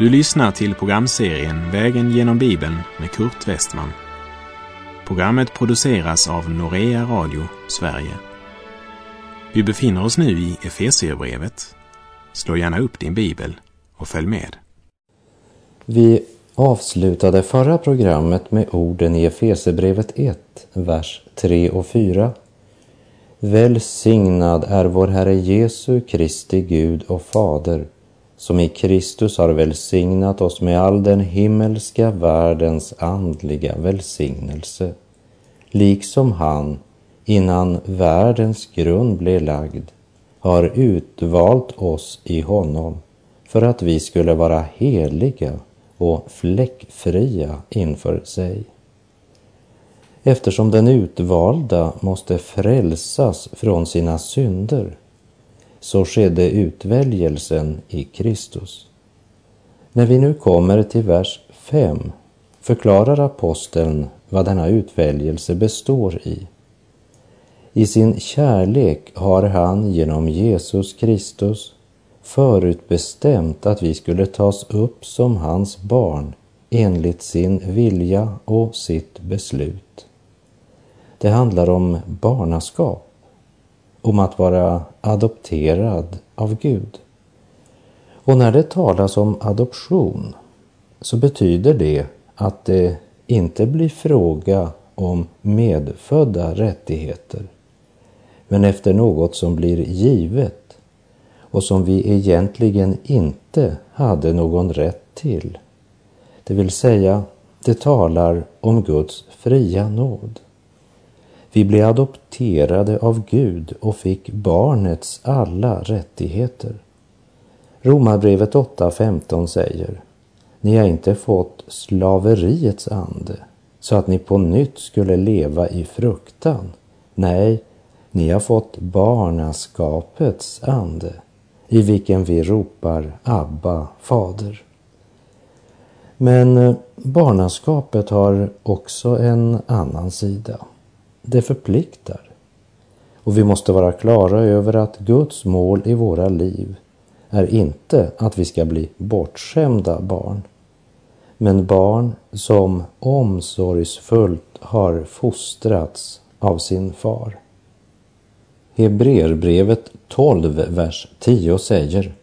Du lyssnar till programserien Vägen genom Bibeln med Kurt Westman. Programmet produceras av Norea Radio Sverige. Vi befinner oss nu i Efesierbrevet. Slå gärna upp din bibel och följ med. Vi avslutade förra programmet med orden i Efesierbrevet 1, vers 3 och 4. Välsignad är vår Herre Jesu Kristi Gud och Fader, som i Kristus har välsignat oss med all den himmelska världens andliga välsignelse, liksom han, innan världens grund blev lagd, har utvalt oss i honom för att vi skulle vara heliga och fläckfria inför sig. Eftersom den utvalda måste frälsas från sina synder så skedde utväljelsen i Kristus. När vi nu kommer till vers 5 förklarar aposteln vad denna utväljelse består i. I sin kärlek har han genom Jesus Kristus förutbestämt att vi skulle tas upp som hans barn enligt sin vilja och sitt beslut. Det handlar om barnaskap, om att vara adopterad av Gud. Och när det talas om adoption så betyder det att det inte blir fråga om medfödda rättigheter, men efter något som blir givet och som vi egentligen inte hade någon rätt till. Det vill säga, det talar om Guds fria nåd. Vi blev adopterade av Gud och fick barnets alla rättigheter. Romarbrevet 8.15 säger Ni har inte fått slaveriets ande så att ni på nytt skulle leva i fruktan. Nej, ni har fått barnaskapets ande i vilken vi ropar Abba, Fader. Men eh, barnaskapet har också en annan sida. Det förpliktar. Och vi måste vara klara över att Guds mål i våra liv är inte att vi ska bli bortskämda barn, men barn som omsorgsfullt har fostrats av sin far. Hebreerbrevet 12, vers 10 säger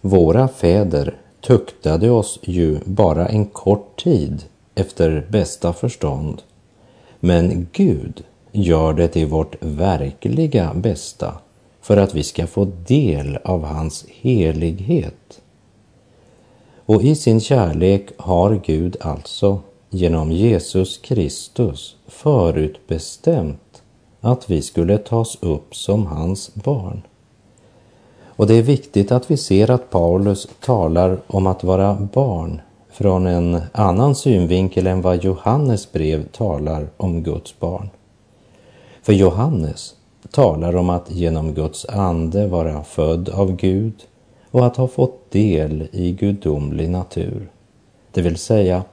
Våra fäder tuktade oss ju bara en kort tid efter bästa förstånd. Men Gud gör det till vårt verkliga bästa för att vi ska få del av hans helighet. Och i sin kärlek har Gud alltså genom Jesus Kristus förutbestämt att vi skulle tas upp som hans barn. Och det är viktigt att vi ser att Paulus talar om att vara barn från en annan synvinkel än vad Johannes brev talar om Guds barn. För Johannes talar om att genom Guds ande vara född av Gud och att ha fått del i gudomlig natur. Det vill säga,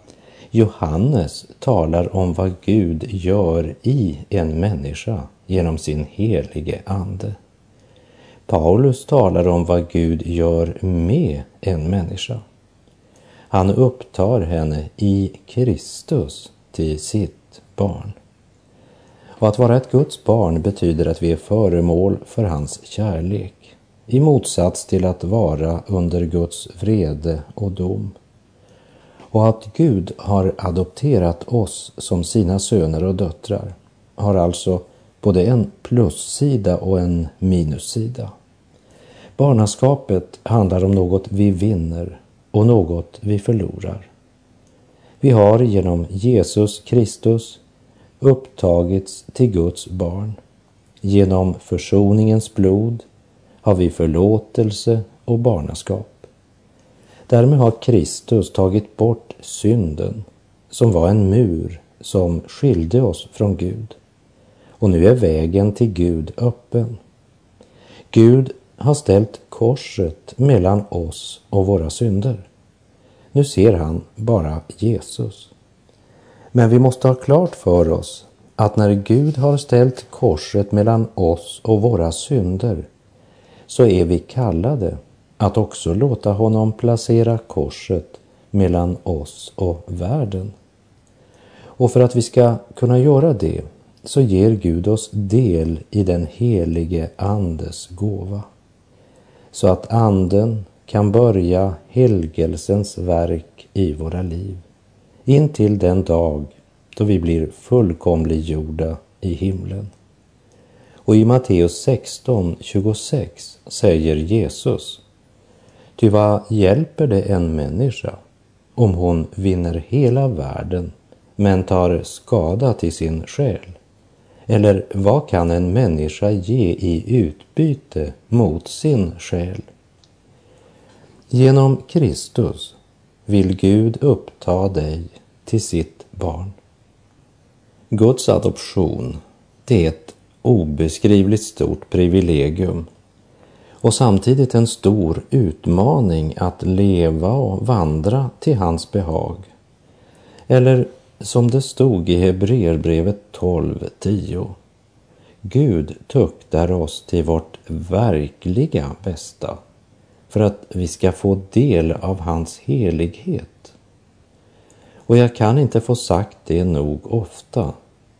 Johannes talar om vad Gud gör i en människa genom sin helige ande. Paulus talar om vad Gud gör med en människa. Han upptar henne i Kristus till sitt barn. Och att vara ett Guds barn betyder att vi är föremål för hans kärlek i motsats till att vara under Guds vrede och dom. Och att Gud har adopterat oss som sina söner och döttrar har alltså både en plussida och en minussida. Barnaskapet handlar om något vi vinner och något vi förlorar. Vi har genom Jesus Kristus upptagits till Guds barn. Genom försoningens blod har vi förlåtelse och barnaskap. Därmed har Kristus tagit bort synden som var en mur som skilde oss från Gud. Och nu är vägen till Gud öppen. Gud har ställt korset mellan oss och våra synder. Nu ser han bara Jesus. Men vi måste ha klart för oss att när Gud har ställt korset mellan oss och våra synder så är vi kallade att också låta honom placera korset mellan oss och världen. Och för att vi ska kunna göra det så ger Gud oss del i den helige Andes gåva. Så att Anden kan börja helgelsens verk i våra liv intill den dag då vi blir fullkomliggjorda i himlen. Och i Matteus 16, 26 säger Jesus Ty vad hjälper det en människa om hon vinner hela världen men tar skada till sin själ? Eller vad kan en människa ge i utbyte mot sin själ? Genom Kristus vill Gud uppta dig till sitt barn. Guds adoption, det är ett obeskrivligt stort privilegium och samtidigt en stor utmaning att leva och vandra till hans behag. Eller som det stod i Hebreerbrevet 12.10. Gud tuktar oss till vårt verkliga bästa för att vi ska få del av hans helighet. Och jag kan inte få sagt det nog ofta,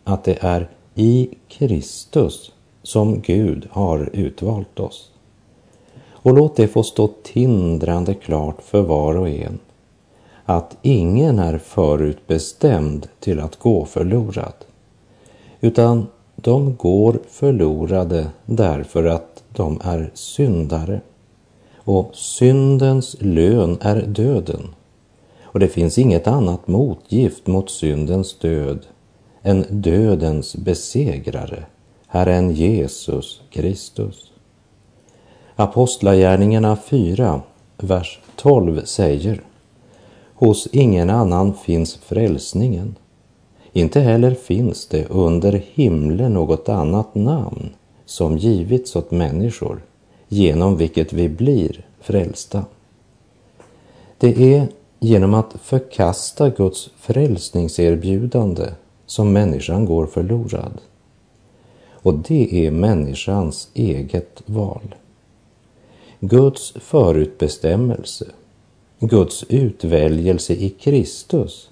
att det är i Kristus som Gud har utvalt oss. Och låt det få stå tindrande klart för var och en att ingen är förutbestämd till att gå förlorad, utan de går förlorade därför att de är syndare. Och syndens lön är döden. Och det finns inget annat motgift mot syndens död än dödens besegrare, Herren Jesus Kristus. Apostlagärningarna 4, vers 12 säger Hos ingen annan finns frälsningen. Inte heller finns det under himlen något annat namn som givits åt människor genom vilket vi blir frälsta. Det är genom att förkasta Guds frälsningserbjudande som människan går förlorad. Och det är människans eget val. Guds förutbestämmelse, Guds utväljelse i Kristus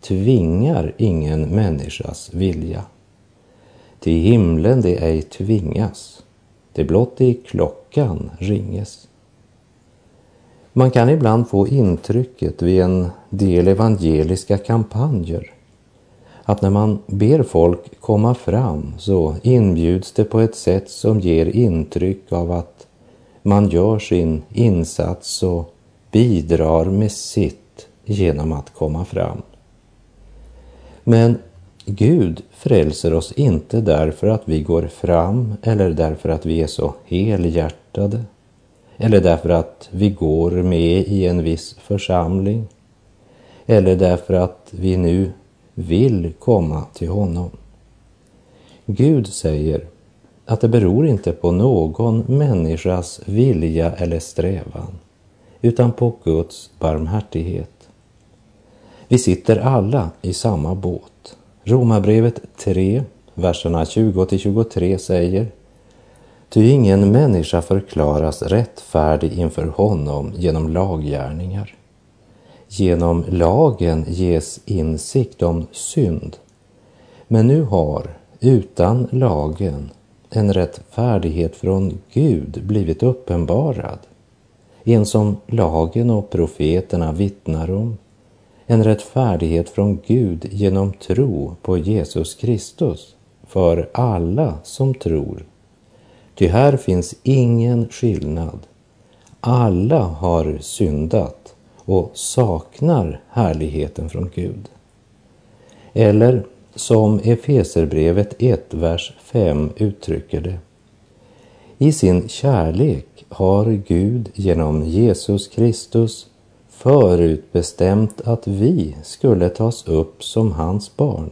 tvingar ingen människas vilja. Till himlen det ej tvingas, det blott i klockan ringes. Man kan ibland få intrycket vid en del evangeliska kampanjer att när man ber folk komma fram så inbjuds det på ett sätt som ger intryck av att man gör sin insats och bidrar med sitt genom att komma fram. Men Gud frälser oss inte därför att vi går fram eller därför att vi är så helhjärtade eller därför att vi går med i en viss församling eller därför att vi nu vill komma till honom. Gud säger att det beror inte på någon människas vilja eller strävan utan på Guds barmhärtighet. Vi sitter alla i samma båt. Romarbrevet 3, verserna 20-23 säger Ty ingen människa förklaras rättfärdig inför honom genom laggärningar. Genom lagen ges insikt om synd. Men nu har, utan lagen, en rättfärdighet från Gud blivit uppenbarad. En som lagen och profeterna vittnar om. En rättfärdighet från Gud genom tro på Jesus Kristus för alla som tror Ty här finns ingen skillnad. Alla har syndat och saknar härligheten från Gud. Eller som Efeserbrevet 1, vers 5 uttrycker det. I sin kärlek har Gud genom Jesus Kristus förutbestämt att vi skulle tas upp som hans barn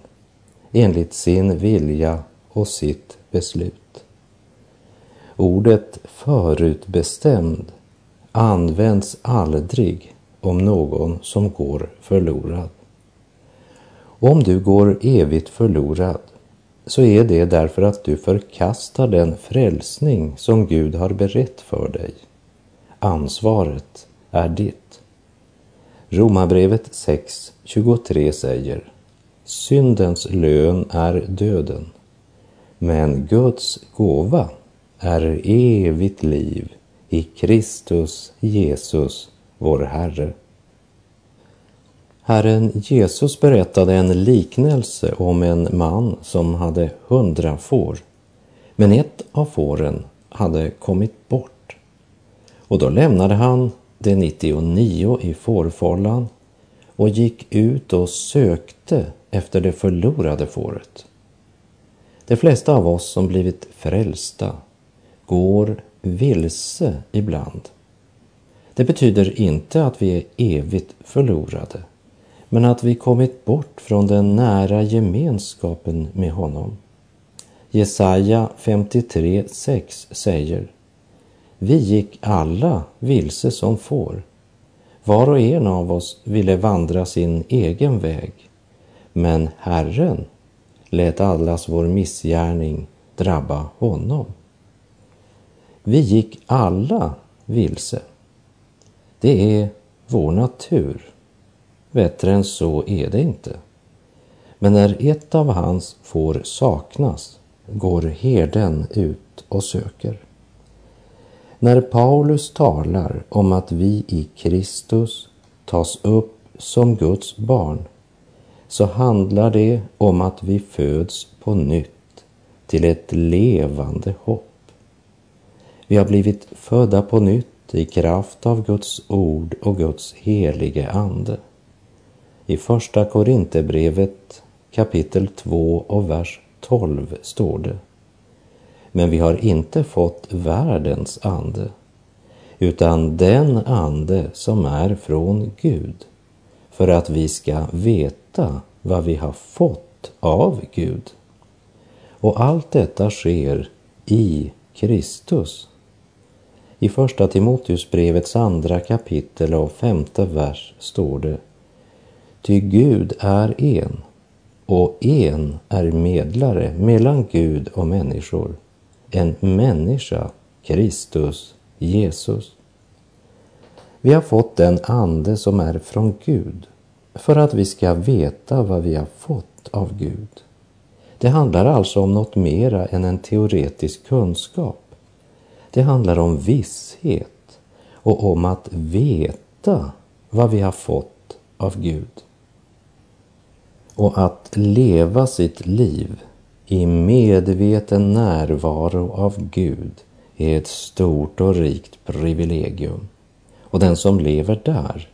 enligt sin vilja och sitt beslut. Ordet förutbestämd används aldrig om någon som går förlorad. Om du går evigt förlorad så är det därför att du förkastar den frälsning som Gud har berett för dig. Ansvaret är ditt. Romarbrevet 6.23 säger Syndens lön är döden, men Guds gåva är evigt liv i Kristus Jesus, vår Herre. Herren Jesus berättade en liknelse om en man som hade hundra får, men ett av fåren hade kommit bort. Och då lämnade han de 99 i fårfållan och gick ut och sökte efter det förlorade fåret. De flesta av oss som blivit frälsta går vilse ibland. Det betyder inte att vi är evigt förlorade, men att vi kommit bort från den nära gemenskapen med honom. Jesaja 53.6 säger vi gick alla vilse som får. Var och en av oss ville vandra sin egen väg, men Herren lät allas vår missgärning drabba honom. Vi gick alla vilse. Det är vår natur. Bättre än så är det inte. Men när ett av hans får saknas går herden ut och söker. När Paulus talar om att vi i Kristus tas upp som Guds barn så handlar det om att vi föds på nytt till ett levande hopp. Vi har blivit födda på nytt i kraft av Guds ord och Guds helige ande. I Första Korinthierbrevet kapitel 2 och vers 12 står det. Men vi har inte fått världens ande, utan den ande som är från Gud, för att vi ska veta vad vi har fått av Gud. Och allt detta sker i Kristus. I Första Timoteusbrevets andra kapitel och femte vers står det Ty Gud är en och en är medlare mellan Gud och människor, en människa, Kristus Jesus. Vi har fått den ande som är från Gud för att vi ska veta vad vi har fått av Gud. Det handlar alltså om något mera än en teoretisk kunskap. Det handlar om visshet och om att veta vad vi har fått av Gud. Och att leva sitt liv i medveten närvaro av Gud är ett stort och rikt privilegium. Och den som lever där,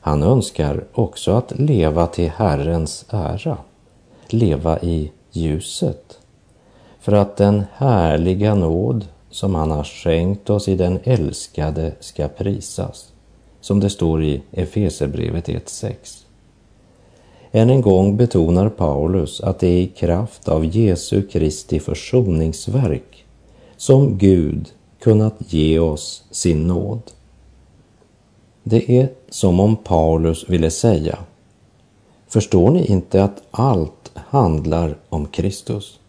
han önskar också att leva till Herrens ära, leva i ljuset, för att den härliga nåd som han har skänkt oss i den älskade ska prisas, som det står i Efesebrevet 1.6. Än en gång betonar Paulus att det är i kraft av Jesu Kristi försoningsverk som Gud kunnat ge oss sin nåd. Det är som om Paulus ville säga, förstår ni inte att allt handlar om Kristus?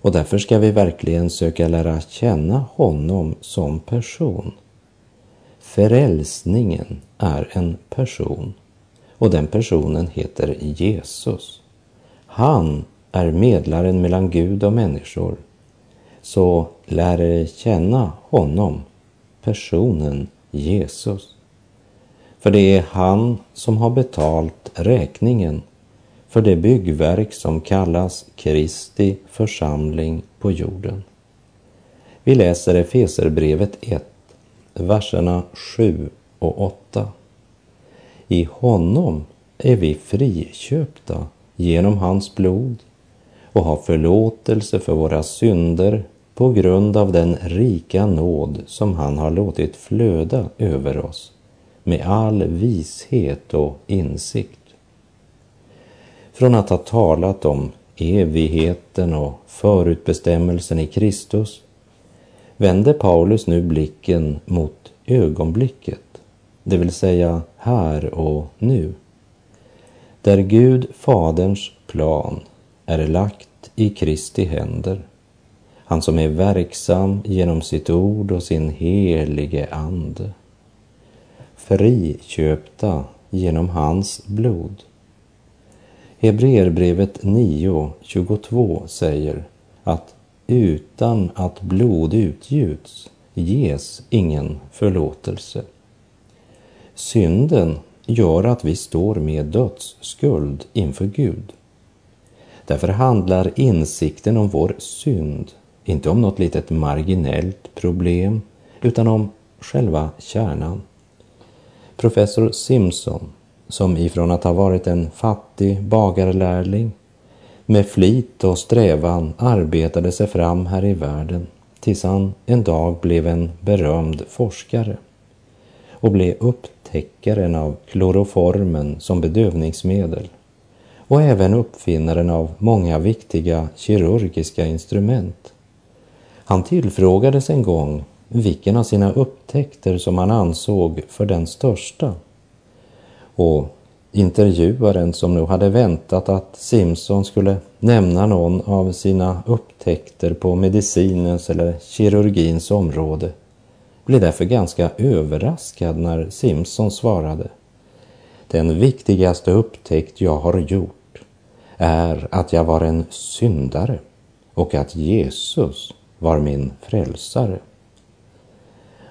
Och därför ska vi verkligen söka lära känna honom som person. Frälsningen är en person och den personen heter Jesus. Han är medlaren mellan Gud och människor. Så lär er känna honom, personen Jesus. För det är han som har betalt räkningen för det byggverk som kallas Kristi församling på jorden. Vi läser Efeserbrevet 1, verserna 7 och 8. I honom är vi friköpta genom hans blod och har förlåtelse för våra synder på grund av den rika nåd som han har låtit flöda över oss med all vishet och insikt. Från att ha talat om evigheten och förutbestämmelsen i Kristus vänder Paulus nu blicken mot ögonblicket, det vill säga här och nu. Där Gud, Faderns plan, är lagt i Kristi händer. Han som är verksam genom sitt ord och sin helige Ande. Friköpta genom hans blod. Hebreerbrevet 9.22 säger att utan att blod utgjuts ges ingen förlåtelse. Synden gör att vi står med dödsskuld inför Gud. Därför handlar insikten om vår synd inte om något litet marginellt problem utan om själva kärnan. Professor Simpson, som ifrån att ha varit en fattig bagarlärling med flit och strävan arbetade sig fram här i världen tills han en dag blev en berömd forskare och blev upptäckaren av kloroformen som bedövningsmedel och även uppfinnaren av många viktiga kirurgiska instrument. Han tillfrågades en gång vilken av sina upptäckter som han ansåg för den största. Och intervjuaren som nu hade väntat att Simpson skulle nämna någon av sina upptäckter på medicinens eller kirurgins område blev därför ganska överraskad när Simpson svarade. Den viktigaste upptäckt jag har gjort är att jag var en syndare och att Jesus var min frälsare.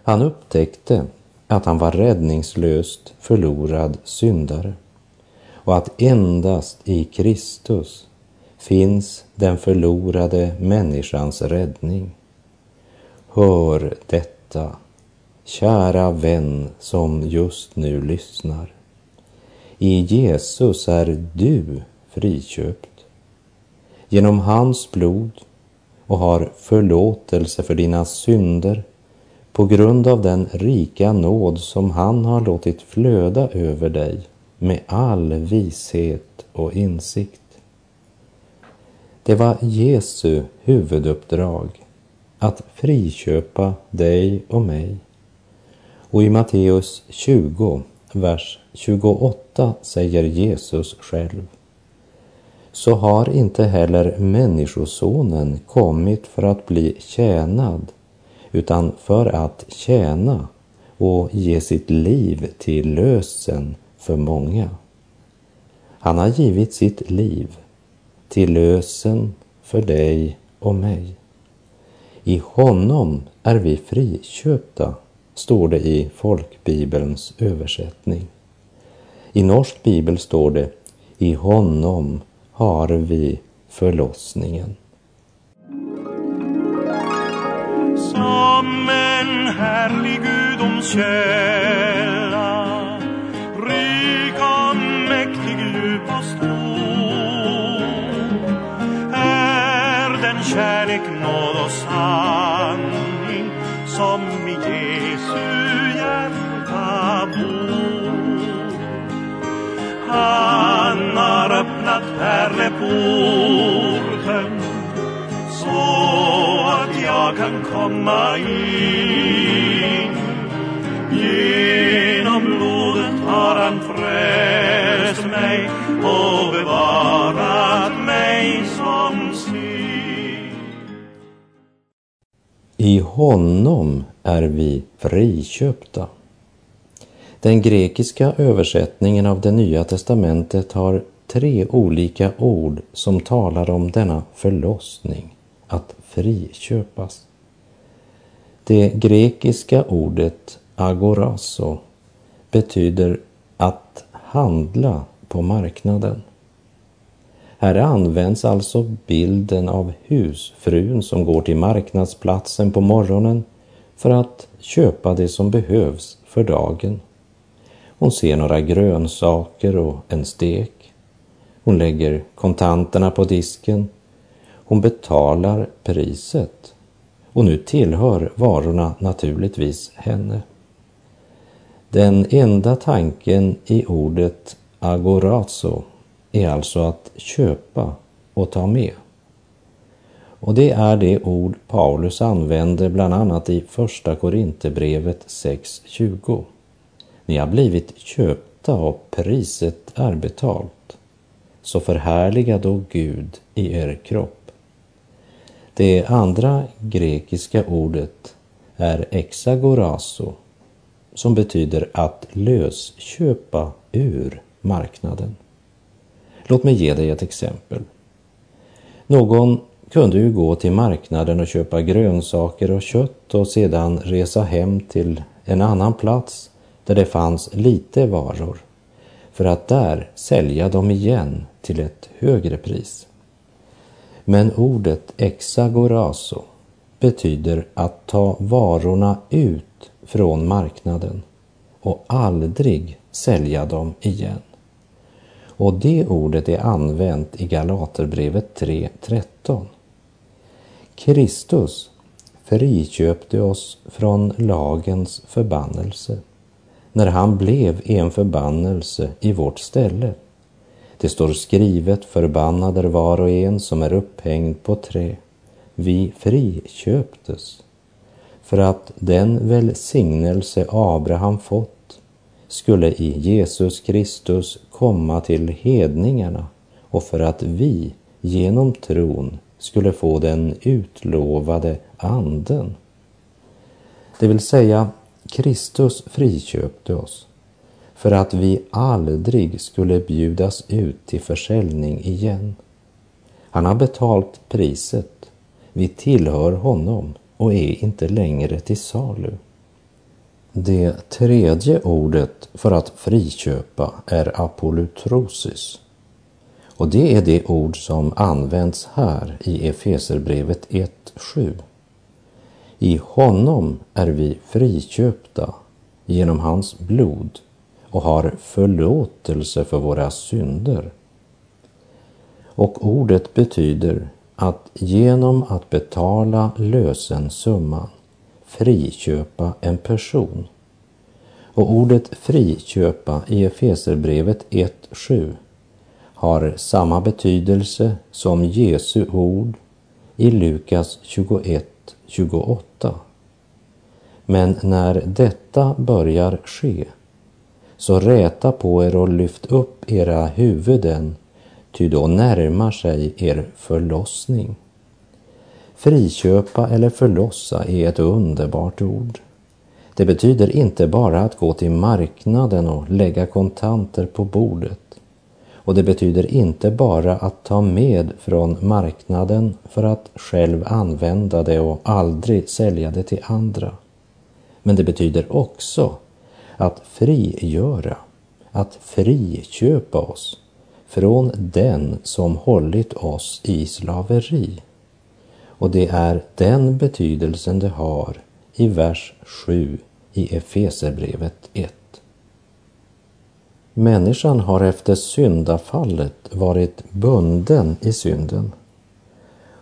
Han upptäckte att han var räddningslöst förlorad syndare och att endast i Kristus finns den förlorade människans räddning. Hör detta, kära vän som just nu lyssnar. I Jesus är du friköpt. Genom hans blod och har förlåtelse för dina synder på grund av den rika nåd som han har låtit flöda över dig med all vishet och insikt. Det var Jesu huvuduppdrag att friköpa dig och mig. Och i Matteus 20, vers 28 säger Jesus själv. Så har inte heller Människosonen kommit för att bli tjänad utan för att tjäna och ge sitt liv till lösen för många. Han har givit sitt liv till lösen för dig och mig. I honom är vi friköpta, står det i folkbibelns översättning. I norsk bibel står det i honom har vi förlossningen. Som en härlig gudomskälla rik och mäktig, djup och stor är den kärlek, nåd som i Jesu hjärta bor. Han har öppnat pärleporten så att jag kan komma in. Honom är vi friköpta. Den grekiska översättningen av det nya testamentet har tre olika ord som talar om denna förlossning, att friköpas. Det grekiska ordet agoraso betyder att handla på marknaden. Här används alltså bilden av husfrun som går till marknadsplatsen på morgonen för att köpa det som behövs för dagen. Hon ser några grönsaker och en stek. Hon lägger kontanterna på disken. Hon betalar priset. Och nu tillhör varorna naturligtvis henne. Den enda tanken i ordet agorazo är alltså att köpa och ta med. Och det är det ord Paulus använder bland annat i Första Korinthierbrevet 6.20. Ni har blivit köpta och priset är betalt. Så förhärliga då Gud i er kropp. Det andra grekiska ordet är exagoraso som betyder att lösköpa ur marknaden. Låt mig ge dig ett exempel. Någon kunde ju gå till marknaden och köpa grönsaker och kött och sedan resa hem till en annan plats där det fanns lite varor för att där sälja dem igen till ett högre pris. Men ordet exagoraso betyder att ta varorna ut från marknaden och aldrig sälja dem igen. Och det ordet är använt i Galaterbrevet 3.13. Kristus friköpte oss från lagens förbannelse när han blev en förbannelse i vårt ställe. Det står skrivet förbannad är var och en som är upphängd på trä. Vi friköptes för att den välsignelse Abraham fått skulle i Jesus Kristus komma till hedningarna och för att vi genom tron skulle få den utlovade anden. Det vill säga, Kristus friköpte oss för att vi aldrig skulle bjudas ut till försäljning igen. Han har betalt priset. Vi tillhör honom och är inte längre till salu. Det tredje ordet för att friköpa är apolutrosis. Och det är det ord som används här i Efeserbrevet 1.7. I honom är vi friköpta genom hans blod och har förlåtelse för våra synder. Och ordet betyder att genom att betala lösensumman friköpa en person. Och ordet friköpa i Efeserbrevet 1.7 har samma betydelse som Jesu ord i Lukas 21.28. Men när detta börjar ske, så räta på er och lyft upp era huvuden, ty då närmar sig er förlossning. Friköpa eller förlossa är ett underbart ord. Det betyder inte bara att gå till marknaden och lägga kontanter på bordet. Och det betyder inte bara att ta med från marknaden för att själv använda det och aldrig sälja det till andra. Men det betyder också att frigöra, att friköpa oss från den som hållit oss i slaveri. Och det är den betydelsen det har i vers 7 i Efeserbrevet 1. Människan har efter syndafallet varit bunden i synden.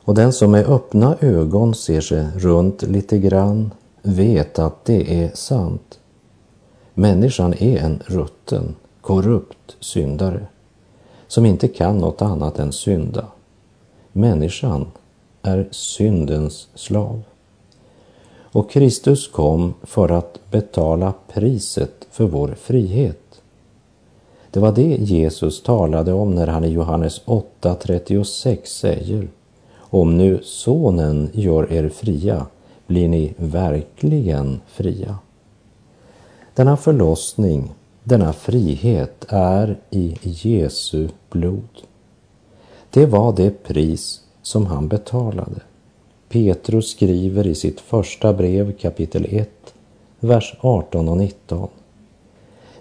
Och den som med öppna ögon ser sig runt lite grann vet att det är sant. Människan är en rutten, korrupt syndare som inte kan något annat än synda. Människan är syndens slav. Och Kristus kom för att betala priset för vår frihet. Det var det Jesus talade om när han i Johannes 8.36 säger Om nu Sonen gör er fria blir ni verkligen fria. Denna förlossning, denna frihet är i Jesu blod. Det var det pris som han betalade. Petrus skriver i sitt första brev kapitel 1, vers 18 och 19.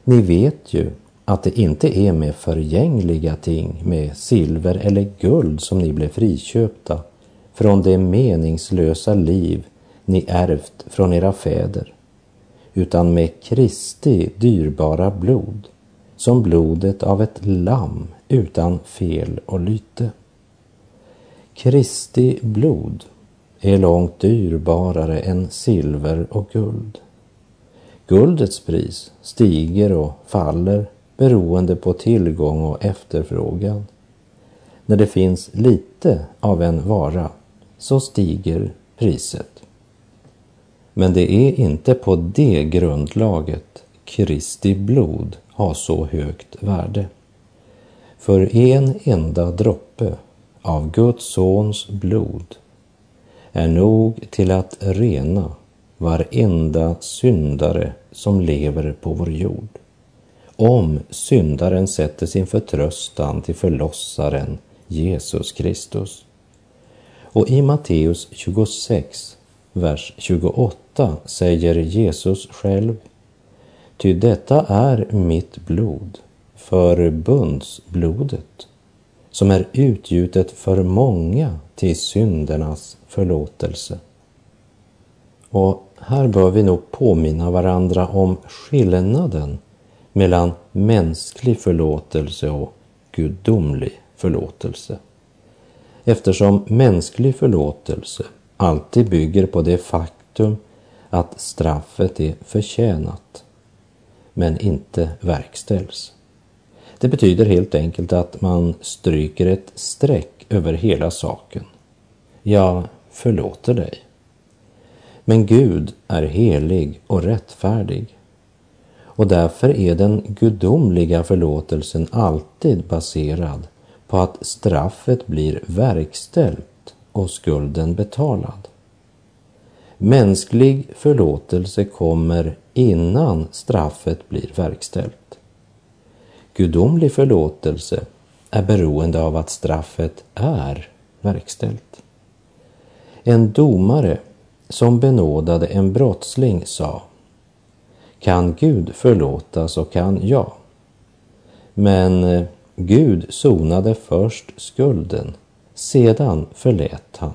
Ni vet ju att det inte är med förgängliga ting, med silver eller guld som ni blev friköpta från det meningslösa liv ni ärvt från era fäder, utan med Kristi dyrbara blod, som blodet av ett lamm utan fel och lyte. Kristi blod är långt dyrbarare än silver och guld. Guldets pris stiger och faller beroende på tillgång och efterfrågan. När det finns lite av en vara så stiger priset. Men det är inte på det grundlaget Kristi blod har så högt värde. För en enda droppe av Guds sons blod är nog till att rena varenda syndare som lever på vår jord om syndaren sätter sin förtröstan till förlossaren Jesus Kristus. Och i Matteus 26, vers 28 säger Jesus själv Ty detta är mitt blod, förbundsblodet, som är utgjutet för många till syndernas förlåtelse. Och här bör vi nog påminna varandra om skillnaden mellan mänsklig förlåtelse och gudomlig förlåtelse. Eftersom mänsklig förlåtelse alltid bygger på det faktum att straffet är förtjänat, men inte verkställs. Det betyder helt enkelt att man stryker ett streck över hela saken. Jag förlåter dig. Men Gud är helig och rättfärdig och därför är den gudomliga förlåtelsen alltid baserad på att straffet blir verkställt och skulden betalad. Mänsklig förlåtelse kommer innan straffet blir verkställt. Gudomlig förlåtelse är beroende av att straffet är verkställt. En domare som benådade en brottsling sa Kan Gud förlåta så kan jag. Men eh, Gud sonade först skulden, sedan förlät han,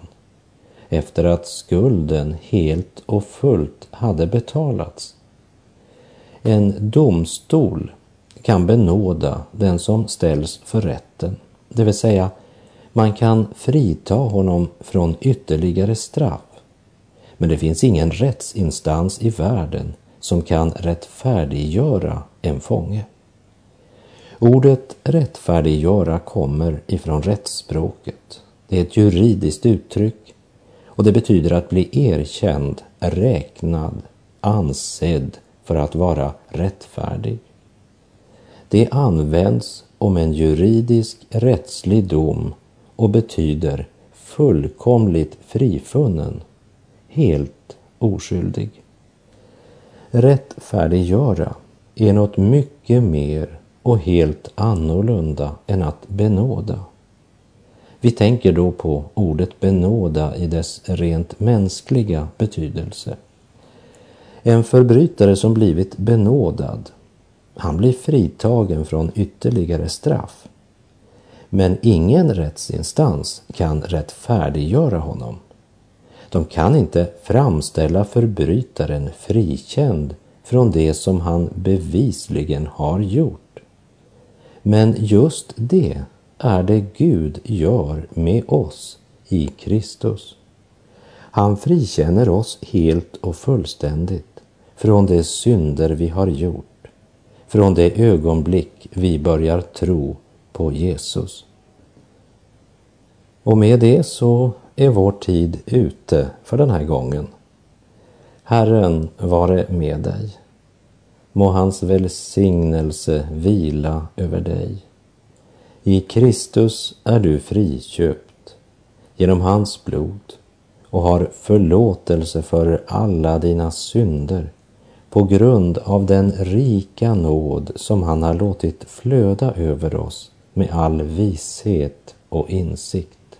efter att skulden helt och fullt hade betalats. En domstol kan benåda den som ställs för rätten, det vill säga man kan frita honom från ytterligare straff. Men det finns ingen rättsinstans i världen som kan rättfärdiggöra en fånge. Ordet rättfärdiggöra kommer ifrån rättsspråket. Det är ett juridiskt uttryck och det betyder att bli erkänd, räknad, ansedd för att vara rättfärdig. Det används om en juridisk rättslig dom och betyder fullkomligt frifunnen, helt oskyldig. Rättfärdiggöra är något mycket mer och helt annorlunda än att benåda. Vi tänker då på ordet benåda i dess rent mänskliga betydelse. En förbrytare som blivit benådad, han blir fritagen från ytterligare straff. Men ingen rättsinstans kan rättfärdiggöra honom. De kan inte framställa förbrytaren frikänd från det som han bevisligen har gjort. Men just det är det Gud gör med oss i Kristus. Han frikänner oss helt och fullständigt från de synder vi har gjort, från det ögonblick vi börjar tro på Jesus. Och med det så är vår tid ute för den här gången. Herren vare med dig. Må hans välsignelse vila över dig. I Kristus är du friköpt genom hans blod och har förlåtelse för alla dina synder på grund av den rika nåd som han har låtit flöda över oss med all vishet och insikt.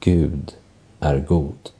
Gud är god.